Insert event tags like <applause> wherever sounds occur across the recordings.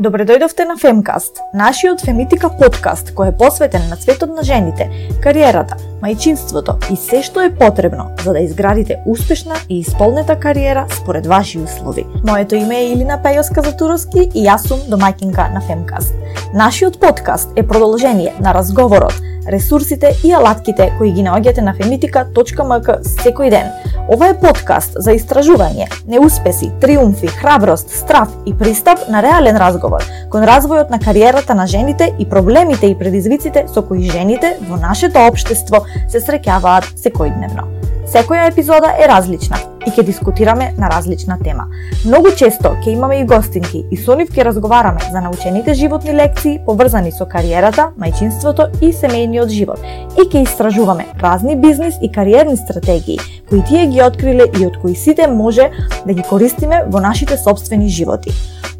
Добре дојдовте на Femcast, нашиот фемитика подкаст кој е посветен на светот на жените, кариерата, мајчинството и се што е потребно за да изградите успешна и исполнета кариера според ваши услови. Моето име е Илина Пејоска Затуровски и јас сум домаќинка на Femcast. Нашиот подкаст е продолжение на разговорот ресурсите и алатките кои ги наоѓате на femitika.mk секој ден. Ова е подкаст за истражување, неуспеси, триумфи, храброст, страв и пристап на реален разговор кон развојот на кариерата на жените и проблемите и предизвиците со кои жените во нашето општество се среќаваат секојдневно. Секоја епизода е различна и ќе дискутираме на различна тема. Многу често ќе имаме и гостинки и со нив ќе разговараме за научените животни лекции поврзани со кариерата, мајчинството и семејниот живот. И ќе истражуваме разни бизнис и кариерни стратегии кои тие ги откриле и од кои сите може да ги користиме во нашите собствени животи.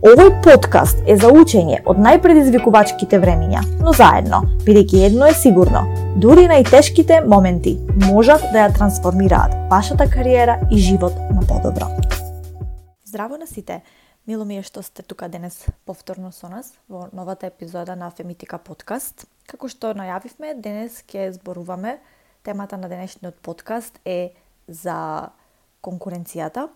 Овој подкаст е за учење од најпредизвикувачките времиња, но заедно, бидејќи едно е сигурно, дури најтешките моменти можат да ја трансформираат вашата кариера и живот на подобро. Здраво на сите! Мило ми е што сте тука денес повторно со нас во новата епизода на Фемитика подкаст. Како што најавивме, денес ќе зборуваме, темата на денешниот подкаст е за конкуренцијата,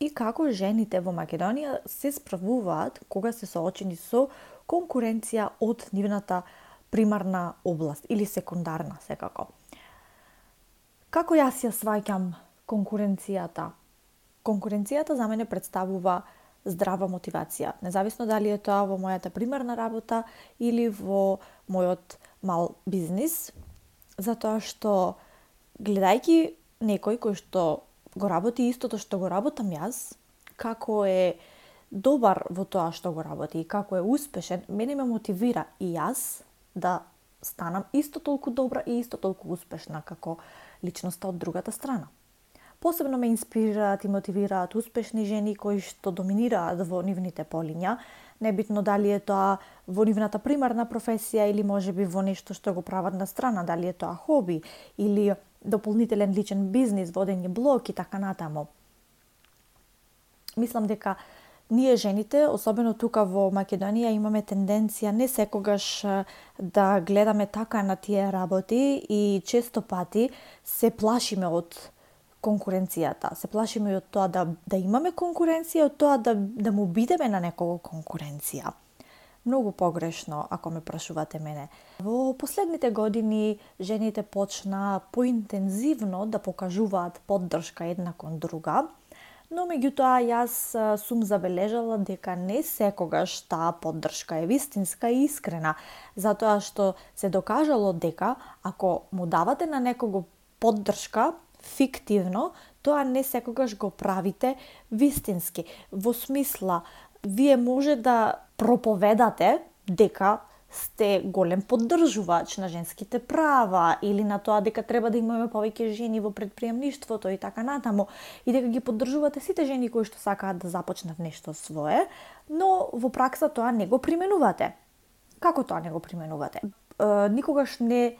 и како жените во Македонија се справуваат кога се соочени со конкуренција од нивната примарна област или секундарна секако. Како јас ја сваќам конкуренцијата? Конкуренцијата за мене представува здрава мотивација, независно дали е тоа во мојата примарна работа или во мојот мал бизнис, затоа што гледајќи некој кој што го работи истото што го работам јас, како е добар во тоа што го работи и како е успешен, мене ме мотивира и јас да станам исто толку добра и исто толку успешна како личноста од другата страна. Посебно ме инспирираат и мотивираат успешни жени кои што доминираат во нивните полиња, небитно дали е тоа во нивната примарна професија или можеби во нешто што го прават на страна, дали е тоа хоби или дополнителен личен бизнис, водење блог и така натаму. Мислам дека ние жените, особено тука во Македонија, имаме тенденција не секогаш да гледаме така на тие работи и често пати се плашиме од конкуренцијата. Се плашиме од тоа да, да имаме конкуренција, од тоа да, да му бидеме на некого конкуренција многу погрешно, ако ме прашувате мене. Во последните години жените почна поинтензивно да покажуваат поддршка една кон друга, но меѓутоа јас сум забележала дека не секогаш таа поддршка е вистинска и искрена, затоа што се докажало дека ако му давате на некого поддршка фиктивно, тоа не секогаш го правите вистински. Во смисла, вие може да проповедате дека сте голем поддржувач на женските права или на тоа дека треба да имаме повеќе жени во предприемништвото и така натаму и дека ги поддржувате сите жени кои што сакаат да започнат нешто свое, но во пракса тоа не го применувате. Како тоа не го применувате? Е, никогаш не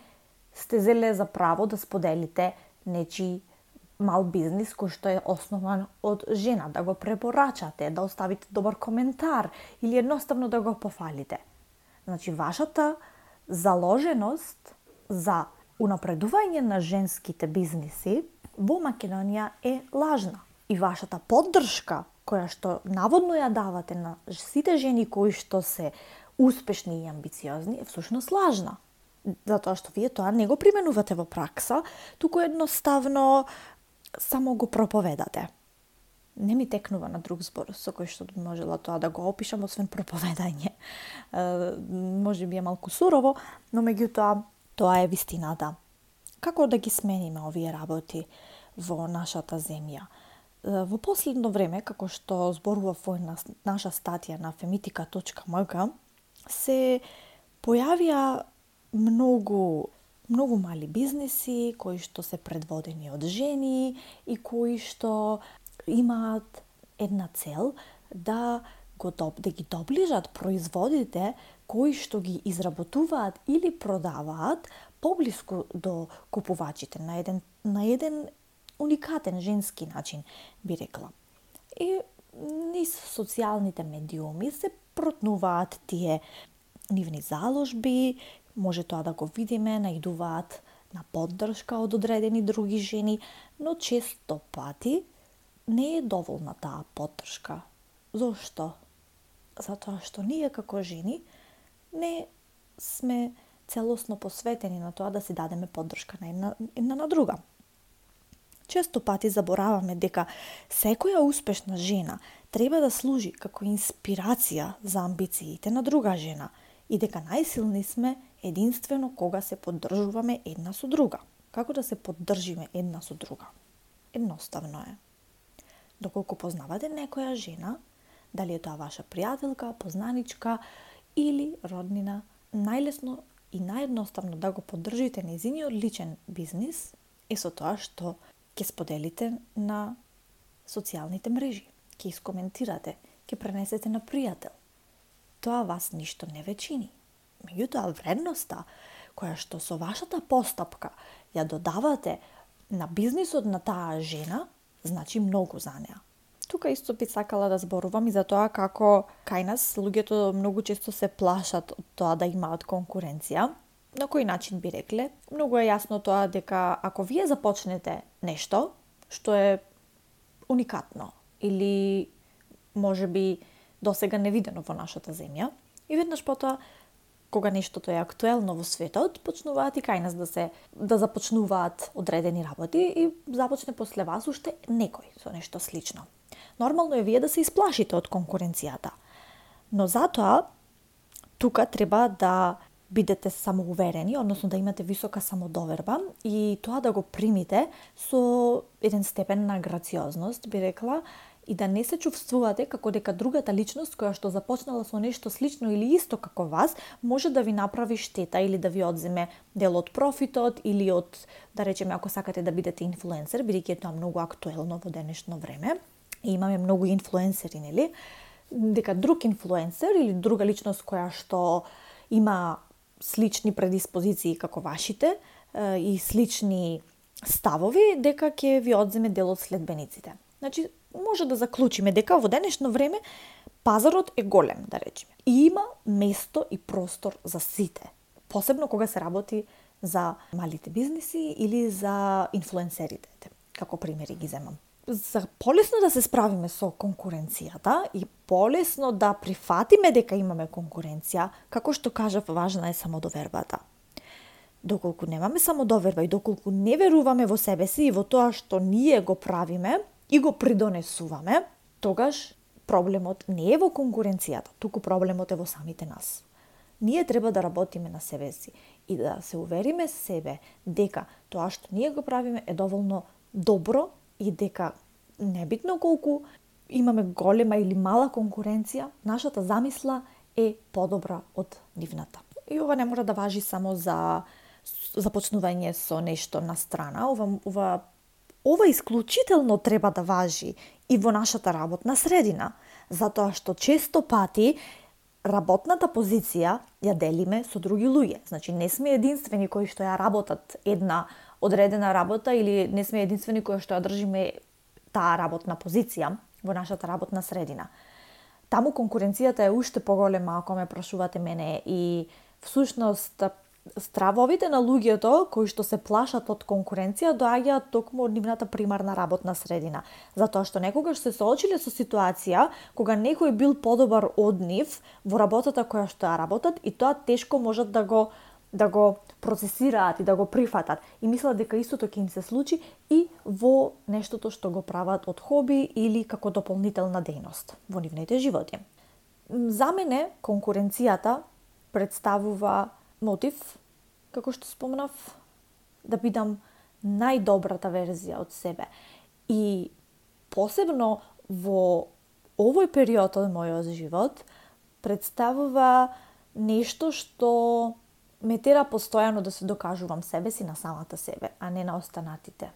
сте зеле за право да споделите нечи мал бизнис кој што е основан од жена, да го препорачате, да оставите добар коментар или едноставно да го пофалите. Значи, вашата заложеност за унапредување на женските бизниси во Македонија е лажна. И вашата поддршка, која што наводно ја давате на сите жени кои што се успешни и амбициозни, е всушност лажна затоа што вие тоа не го применувате во пракса, туку едноставно само го проповедате. Не ми текнува на друг збор со кој што би можела тоа да го опишам, освен проповедање. Е, може би е малку сурово, но меѓутоа тоа е вистината. Како да ги смениме овие работи во нашата земја? Во последно време, како што зборува во наша статија на femitika.mg, се појавија многу многу мали бизнеси кои што се предводени од жени и кои што имаат една цел да го доб, да ги доближат производите кои што ги изработуваат или продаваат поблиску до купувачите на еден на еден уникатен женски начин би рекла. И низ социјалните медиуми се протнуваат тие нивни заложби, може тоа да го видиме, најдуваат на поддршка од одредени други жени, но често пати не е доволна таа поддршка. Зошто? Затоа што ние како жени не сме целосно посветени на тоа да си дадеме поддршка на една, една на друга. Често пати забораваме дека секоја успешна жена треба да служи како инспирација за амбициите на друга жена и дека најсилни сме единствено кога се поддржуваме една со друга. Како да се поддржиме една со друга? Едноставно е. Доколку познавате некоја жена, дали е тоа ваша пријателка, познаничка или роднина, најлесно и наједноставно да го поддржите незиниот личен бизнис е со тоа што ќе споделите на социјалните мрежи, ќе искоментирате, ќе пренесете на пријател. Тоа вас ништо не ве чини. Меѓутоа, вредноста која што со вашата постапка ја додавате на бизнисот на таа жена, значи многу за неа. Тука исто би сакала да зборувам и за тоа како кај нас луѓето многу често се плашат од тоа да имаат конкуренција, на кој начин би рекле? Многу е јасно тоа дека ако вие започнете нешто што е уникатно или може би досега невидено во нашата земја и веднаш потоа кога нештото е актуелно во светот, почнуваат и кај нас да се да започнуваат одредени работи и започне после вас уште некој со нешто слично. Нормално е вие да се исплашите од конкуренцијата. Но затоа тука треба да бидете самоуверени, односно да имате висока самодоверба и тоа да го примите со еден степен на грациозност, би рекла, и да не се чувствувате како дека другата личност која што започнала со нешто слично или исто како вас, може да ви направи штета или да ви одземе дел од профитот или од, да речеме, ако сакате да бидете инфлуенсер, бидејќи е тоа многу актуелно во денешно време, и имаме многу инфлуенсери, нели? Дека друг инфлуенсер или друга личност која што има слични предиспозиции како вашите и слични ставови, дека ќе ви одземе дел од следбениците. Значи, може да заклучиме дека во денешно време пазарот е голем, да речеме. И има место и простор за сите. Посебно кога се работи за малите бизниси или за инфлуенсерите, како примери ги земам за полесно да се справиме со конкуренцијата и полесно да прифатиме дека имаме конкуренција, како што кажав, важна е самодовербата. Доколку немаме самодоверба и доколку не веруваме во себе си и во тоа што ние го правиме и го придонесуваме, тогаш проблемот не е во конкуренцијата, туку проблемот е во самите нас. Ние треба да работиме на себе си и да се увериме себе дека тоа што ние го правиме е доволно добро и дека небитно колку имаме голема или мала конкуренција, нашата замисла е подобра од нивната. И ова не мора да важи само за започнување со нешто на страна, ова, ова, ова исклучително треба да важи и во нашата работна средина, затоа што често пати работната позиција ја делиме со други луѓе. Значи не сме единствени кои што ја работат една одредена работа или не сме единствени кои што ја држиме таа работна позиција во нашата работна средина. Таму конкуренцијата е уште поголема ако ме прашувате мене и всушност стравовите на луѓето кои што се плашат од конкуренција доаѓаат токму од нивната примарна работна средина, затоа што некогаш се соочиле со ситуација кога некој бил подобар од нив во работата која што ја работат и тоа тешко можат да го да го процесираат и да го прифатат и мислат дека истото ќе им се случи и во нештото што го прават од хоби или како дополнителна дејност во нивните животи. За мене конкуренцијата представува мотив, како што спомнав, да бидам најдобрата верзија од себе. И посебно во овој период од мојот живот представува нешто што ме тера постојано да се докажувам себе си на самата себе, а не на останатите.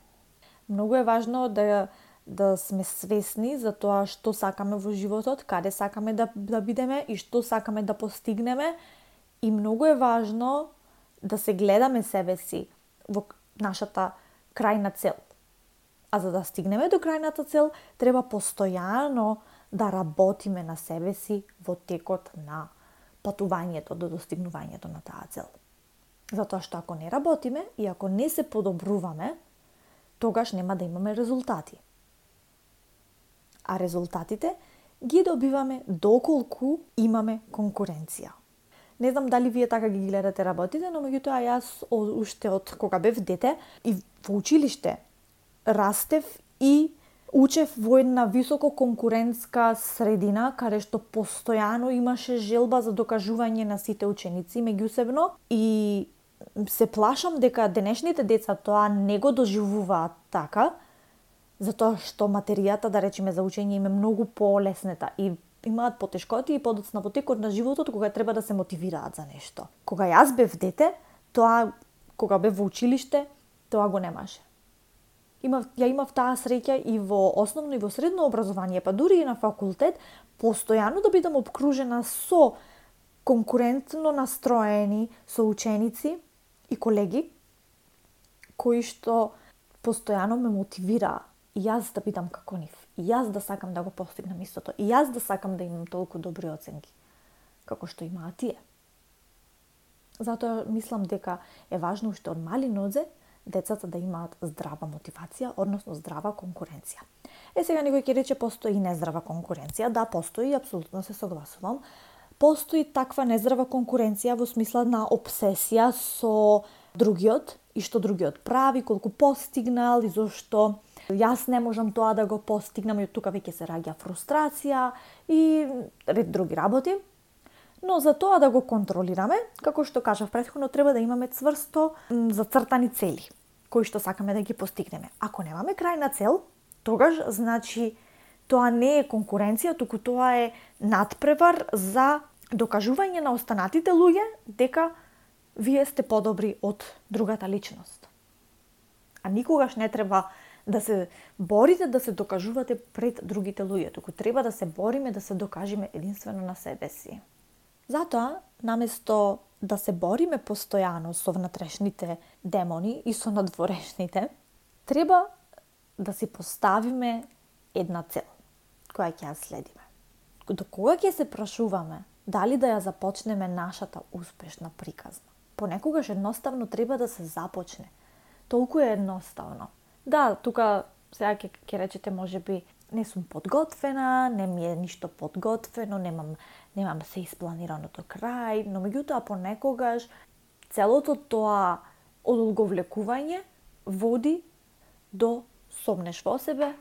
Многу е важно да да сме свесни за тоа што сакаме во животот, каде сакаме да, да бидеме и што сакаме да постигнеме. И многу е важно да се гледаме себе си во нашата крајна цел. А за да стигнеме до крајната цел, треба постојано да работиме на себе си во текот на патувањето до достигнувањето на таа цел. Затоа што ако не работиме и ако не се подобруваме, тогаш нема да имаме резултати. А резултатите ги добиваме доколку имаме конкуренција. Не знам дали вие така ги гледате работите, но меѓутоа јас уште од кога бев дете и во училиште растев и учев во една високо конкурентска средина, каде што постојано имаше желба за докажување на сите ученици меѓусебно и се плашам дека денешните деца тоа не го доживуваат така, затоа што материјата, да речеме, за учење им е многу полеснета и имаат потешкоти и подоцна во текот на животот кога треба да се мотивираат за нешто. Кога јас бев дете, тоа кога бев во училиште, тоа го немаше. Имав, ја имав таа среќа и во основно и во средно образование, па дури и на факултет, постојано да бидам обкружена со конкурентно настроени со ученици и колеги кои што постојано ме мотивираа и јас да бидам како нив. И јас да сакам да го постигнам истото. И јас да сакам да имам толку добри оценки како што имаат тие. Затоа мислам дека е важно уште од мали нозе децата да имаат здрава мотивација, односно здрава конкуренција. Е сега некој ќе рече постои и нездрава конкуренција. Да, постои, апсолутно се согласувам постои таква нездрава конкуренција во смисла на обсесија со другиот и што другиот прави, колку постигнал и зошто јас не можам тоа да го постигнам и тука веќе се раѓа фрустрација и ред други работи. Но за тоа да го контролираме, како што кажав претходно, треба да имаме цврсто зацртани цели, кои што сакаме да ги постигнеме. Ако немаме крајна цел, тогаш значи тоа не е конкуренција, туку тоа е надпревар за докажување на останатите луѓе дека вие сте подобри од другата личност. А никогаш не треба да се борите да се докажувате пред другите луѓе, туку треба да се бориме да се докажеме единствено на себе си. Затоа, наместо да се бориме постојано со внатрешните демони и со надворешните, треба да си поставиме една цел која ќе ја следиме. До кога ќе се прашуваме дали да ја започнеме нашата успешна приказна? Понекогаш едноставно треба да се започне. Толку е едноставно. Да, тука сега ќе, ќе речете може би не сум подготвена, не ми е ништо подготвено, немам, немам се испланирано до крај, но меѓутоа понекогаш целото тоа одолговлекување води до сомнеш во себе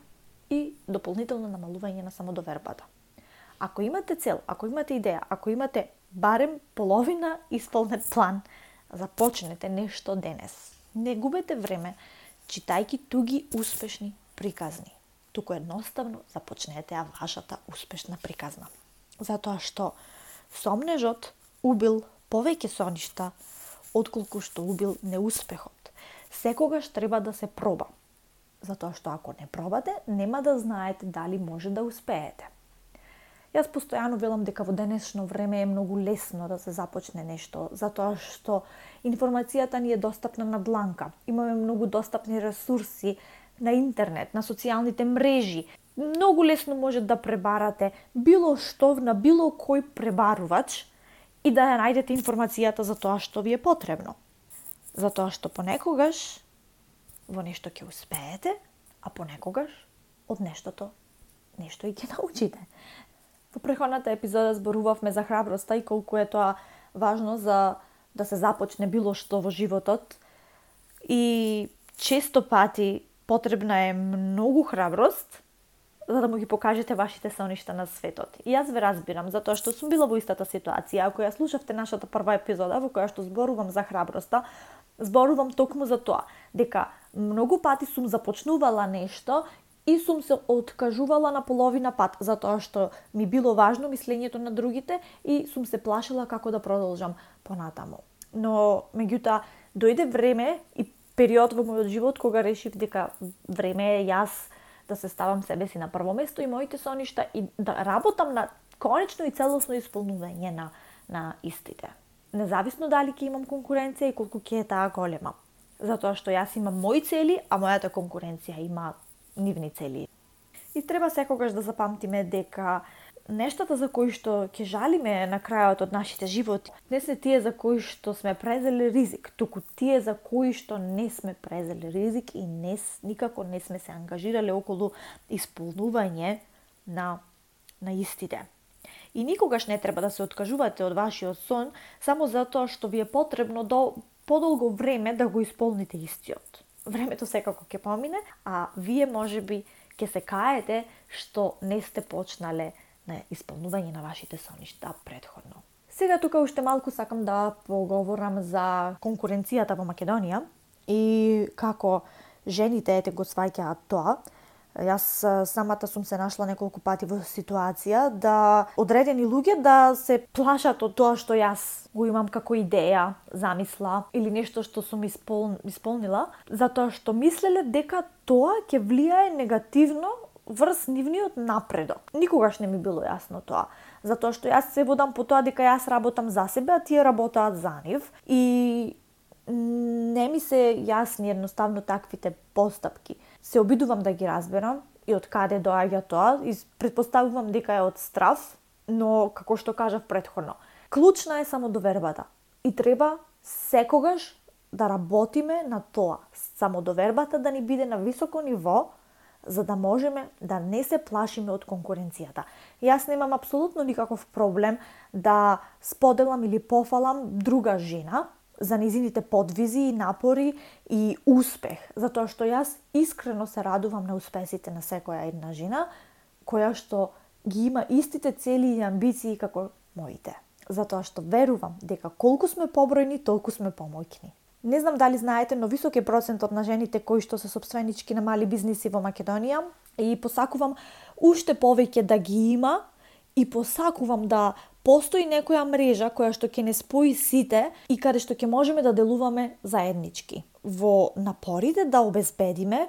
и дополнително намалување на самодовербата. Ако имате цел, ако имате идеја, ако имате барем половина исполнет план, започнете нешто денес. Не губете време читајки туги успешни приказни. Туку едноставно започнете ја вашата успешна приказна. Затоа што сомнежот убил повеќе соништа отколку што убил неуспехот. Секогаш треба да се проба затоа што ако не пробате, нема да знаете дали може да успеете. Јас постојано велам дека во денешно време е многу лесно да се започне нешто, затоа што информацијата ни е достапна на дланка. Имаме многу достапни ресурси на интернет, на социјалните мрежи. Многу лесно може да пребарате било што на било кој пребарувач и да ја најдете информацијата за тоа што ви е потребно. Затоа што понекогаш во нешто ќе успеете, а понекогаш од нештото нешто и ќе <laughs> научите. Во претходната епизода зборувавме за храброста и колку е тоа важно за да се започне било што во животот. И често пати потребна е многу храброст за да му ги покажете вашите соништа на светот. И јас ве разбирам, затоа што сум била во истата ситуација. Ако ја слушавте нашата прва епизода во која што зборувам за храброста, зборувам токму за тоа, дека многу пати сум започнувала нешто и сум се откажувала на половина пат, затоа што ми било важно мислењето на другите и сум се плашила како да продолжам понатаму. Но, меѓутоа, дојде време и период во мојот живот кога решив дека време е јас да се ставам себе си на прво место и моите соништа и да работам на конечно и целосно исполнување на, на истите независно дали ќе имам конкуренција и колку ќе е таа голема. Затоа што јас имам мои цели, а мојата конкуренција има нивни цели. И треба секогаш да запамтиме дека нештата за кои што ќе жалиме на крајот од нашите животи, не се тие за кои што сме презели ризик, туку тие за кои што не сме презели ризик и не, никако не сме се ангажирале околу исполнување на, на истите. И никогаш не треба да се откажувате од вашиот сон само затоа што ви е потребно до подолго време да го исполните истиот. Времето секако ќе помине, а вие може би ќе се каете што не сте почнале на исполнување на вашите соништа предходно. Сега тука уште малку сакам да поговорам за конкуренцијата во Македонија и како жените ете го сваќаат тоа. Јас самата сум се нашла неколку пати во ситуација да одредени луѓе да се плашат од тоа што јас го имам како идеја, замисла или нешто што сум испол... исполнила, затоа што мислеле дека тоа ќе влијае негативно врз нивниот напредок. Никогаш не ми било јасно тоа, затоа што јас се водам по тоа дека јас работам за себе, а тие работаат за нив и не ми се јасни едноставно таквите постапки. Се обидувам да ги разберам и од каде доаѓа тоа и предпоставувам дека е од страв, но како што кажав предходно, клучна е само довербата и треба секогаш да работиме на тоа, само довербата да ни биде на високо ниво, за да можеме да не се плашиме од конкуренцијата. Јас немам апсолутно никаков проблем да споделам или пофалам друга жена за низините подвизи и напори и успех, затоа што јас искрено се радувам на успесите на секоја една жена која што ги има истите цели и амбиции како моите. Затоа што верувам дека колку сме побројни, толку сме помоќни. Не знам дали знаете, но висок е процентот на жените кои што се собственички на мали бизниси во Македонија и посакувам уште повеќе да ги има и посакувам да постои некоја мрежа која што ќе не спои сите и каде што ќе можеме да делуваме заеднички во напорите да обезбедиме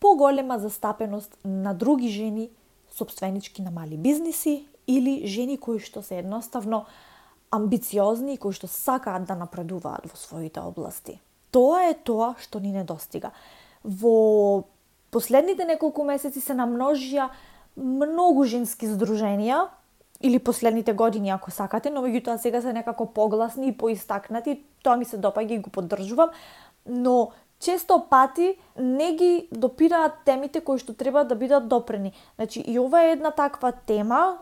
поголема застапеност на други жени собственички на мали бизниси или жени кои што се едноставно амбициозни и кои што сакаат да напредуваат во своите области. Тоа е тоа што ни недостига. Во последните неколку месеци се намножија многу женски здруженија или последните години ако сакате, но меѓутоа сега се некако погласни и поистакнати, тоа ми се допаѓа и го поддржувам, но често пати не ги допираат темите кои што треба да бидат допрени. Значи и ова е една таква тема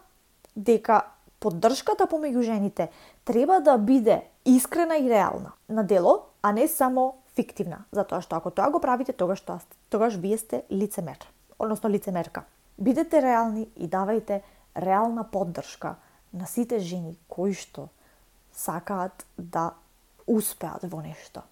дека поддршката помеѓу жените треба да биде искрена и реална на дело, а не само фиктивна, затоа што ако тоа го правите, тогаш тоа тогаш вие сте лицемер, односно лицемерка. Бидете реални и давајте реална поддршка на сите жени кои што сакаат да успеат во нешто.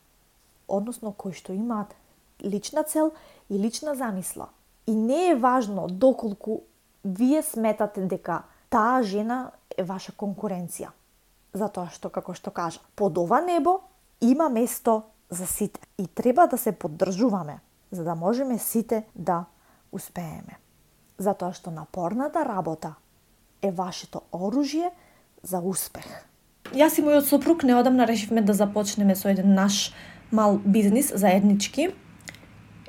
Односно кои што имаат лична цел и лична замисла. И не е важно доколку вие сметате дека таа жена е ваша конкуренција. Затоа што, како што кажа, под ова небо има место за сите и треба да се поддржуваме, за да можеме сите да успееме. Затоа што напорната работа е вашето оружје за успех. Јас и мојот сопруг неодамна решивме да започнеме со еден наш мал бизнис заеднички.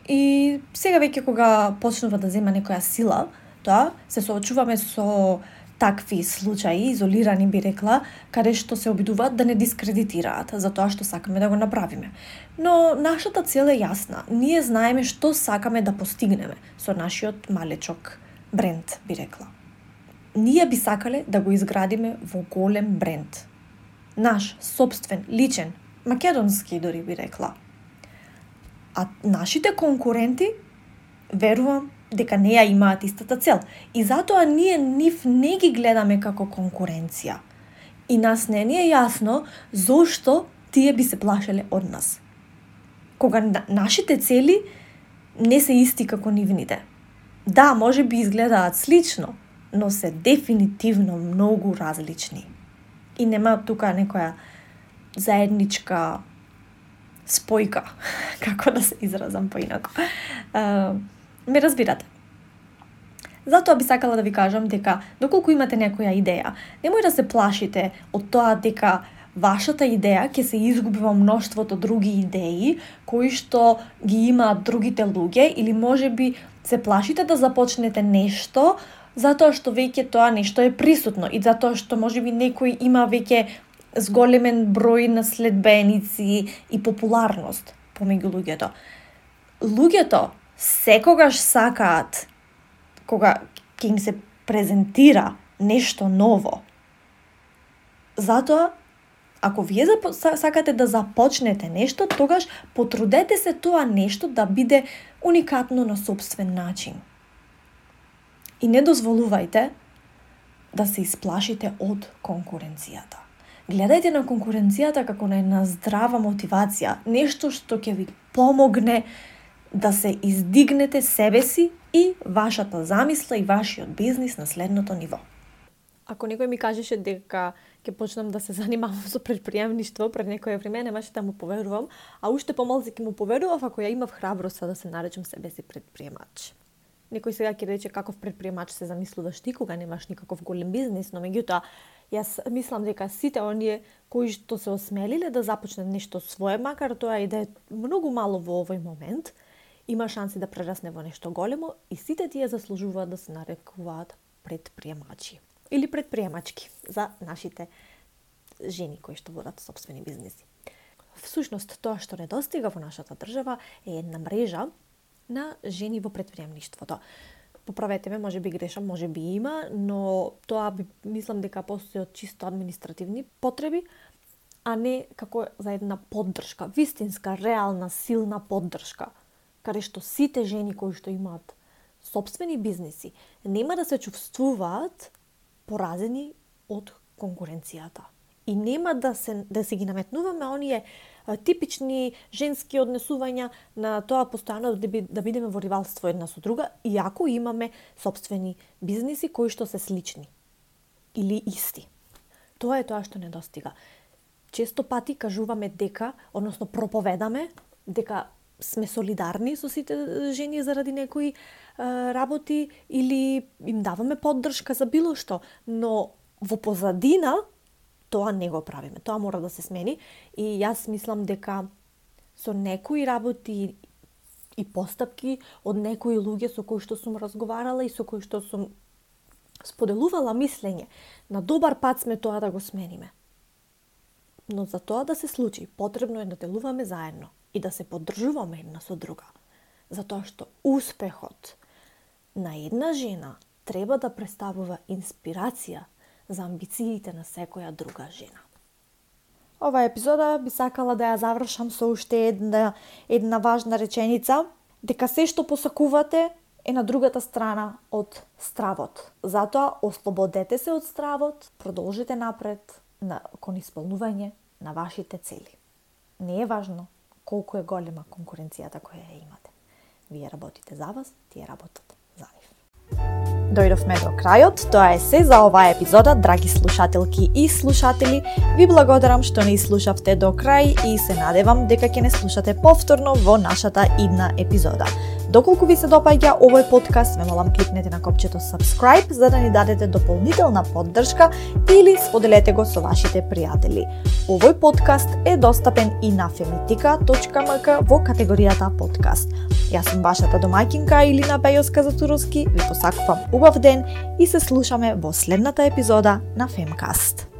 И сега веќе кога почнува да зема некоја сила, тоа се соочуваме со такви случаи, изолирани би рекла, каде што се обидуваат да не дискредитираат за тоа што сакаме да го направиме. Но нашата цел е јасна. Ние знаеме што сакаме да постигнеме со нашиот малечок бренд, би рекла. Ние би сакале да го изградиме во голем бренд. Наш, собствен, личен, македонски дори би рекла. А нашите конкуренти, верувам, дека не ја имаат истата цел. И затоа ние нив не ги гледаме како конкуренција. И нас не ни е јасно зошто тие би се плашеле од нас. Кога нашите цели не се исти како нивните. Да, може би изгледаат слично, но се дефинитивно многу различни. И нема тука некоја заедничка спојка, <laughs> како да се изразам поинако. Uh, Ме разбирате. Затоа би сакала да ви кажам дека доколку имате некоја идеја, немој да се плашите од тоа дека вашата идеја ќе се изгуби во мноштвото други идеи кои што ги имаат другите луѓе или може би се плашите да започнете нешто затоа што веќе тоа нешто е присутно и затоа што можеби некој има веќе зголемен број на следбеници и популарност помеѓу луѓето. Луѓето секогаш сакаат кога ќе им се презентира нешто ново. Затоа Ако вие сакате да започнете нешто, тогаш потрудете се тоа нешто да биде уникатно на собствен начин. И не дозволувајте да се исплашите од конкуренцијата. Гледајте на конкуренцијата како на една здрава мотивација, нешто што ќе ви помогне да се издигнете себе си и вашата замисла и вашиот бизнис на следното ниво. Ако некој ми кажеше дека ќе почнам да се <laughs> занимавам со предприемништво пред некое време, немаше да му поверувам, а уште помалку ќе му поверував ако ја имав храброста да се наречам себе си предприемач. Некој сега ќе рече каков предприемач се замислуваш ти кога немаш никаков голем бизнес но меѓутоа јас мислам дека сите оние кои што се осмелиле да започнат нешто свое, макар тоа и да е многу мало во овој момент, има шанси да прерасне во нешто големо и сите тие заслужуваат да се нарекуваат предприемачи или предприемачки за нашите жени кои што водат собствени бизнеси. Всушност, тоа што недостига во нашата држава е една мрежа на жени во предприемништвото. Поправете ме, може би грешам, може би има, но тоа би, мислам дека постои од чисто административни потреби, а не како за една поддршка, вистинска, реална, силна поддршка, каде што сите жени кои што имаат собствени бизниси нема да се чувствуваат поразени од конкуренцијата. И нема да се да се ги наметнуваме оние типични женски однесувања на тоа постојано да, би, да бидеме во ривалство една со друга, иако имаме собствени бизниси кои што се слични или исти. Тоа е тоа што недостига. Често пати кажуваме дека, односно проповедаме дека сме солидарни со сите жени заради некои работи или им даваме поддршка за било што, но во позадина тоа не го правиме. Тоа мора да се смени и јас мислам дека со некои работи и постапки од некои луѓе со кои што сум разговарала и со кои што сум споделувала мислење, на добар пат сме тоа да го смениме. Но за тоа да се случи, потребно е да делуваме заедно и да се поддржуваме една со друга. Затоа што успехот на една жена треба да представува инспирација за амбициите на секоја друга жена. Ова епизода би сакала да ја завршам со уште една, една важна реченица, дека се што посакувате е на другата страна од стравот. Затоа ослободете се од стравот, продолжите напред на, кон исполнување на вашите цели. Не е важно колку е голема конкуренцијата која ја имате. Вие работите за вас, тие работат за нив. Дојдовме до крајот, тоа е се за оваа епизода, драги слушателки и слушатели. Ви благодарам што не слушавте до крај и се надевам дека ќе не слушате повторно во нашата идна епизода. Доколку ви се допаѓа овој подкаст, ве молам кликнете на копчето subscribe за да ни дадете дополнителна поддршка или споделете го со вашите пријатели. Овој подкаст е достапен и на femitika.mk во категоријата подкаст. Јас сум вашата домаќинка Илина Пејоска за Туровски, ви посакувам убав ден и се слушаме во следната епизода на Femcast.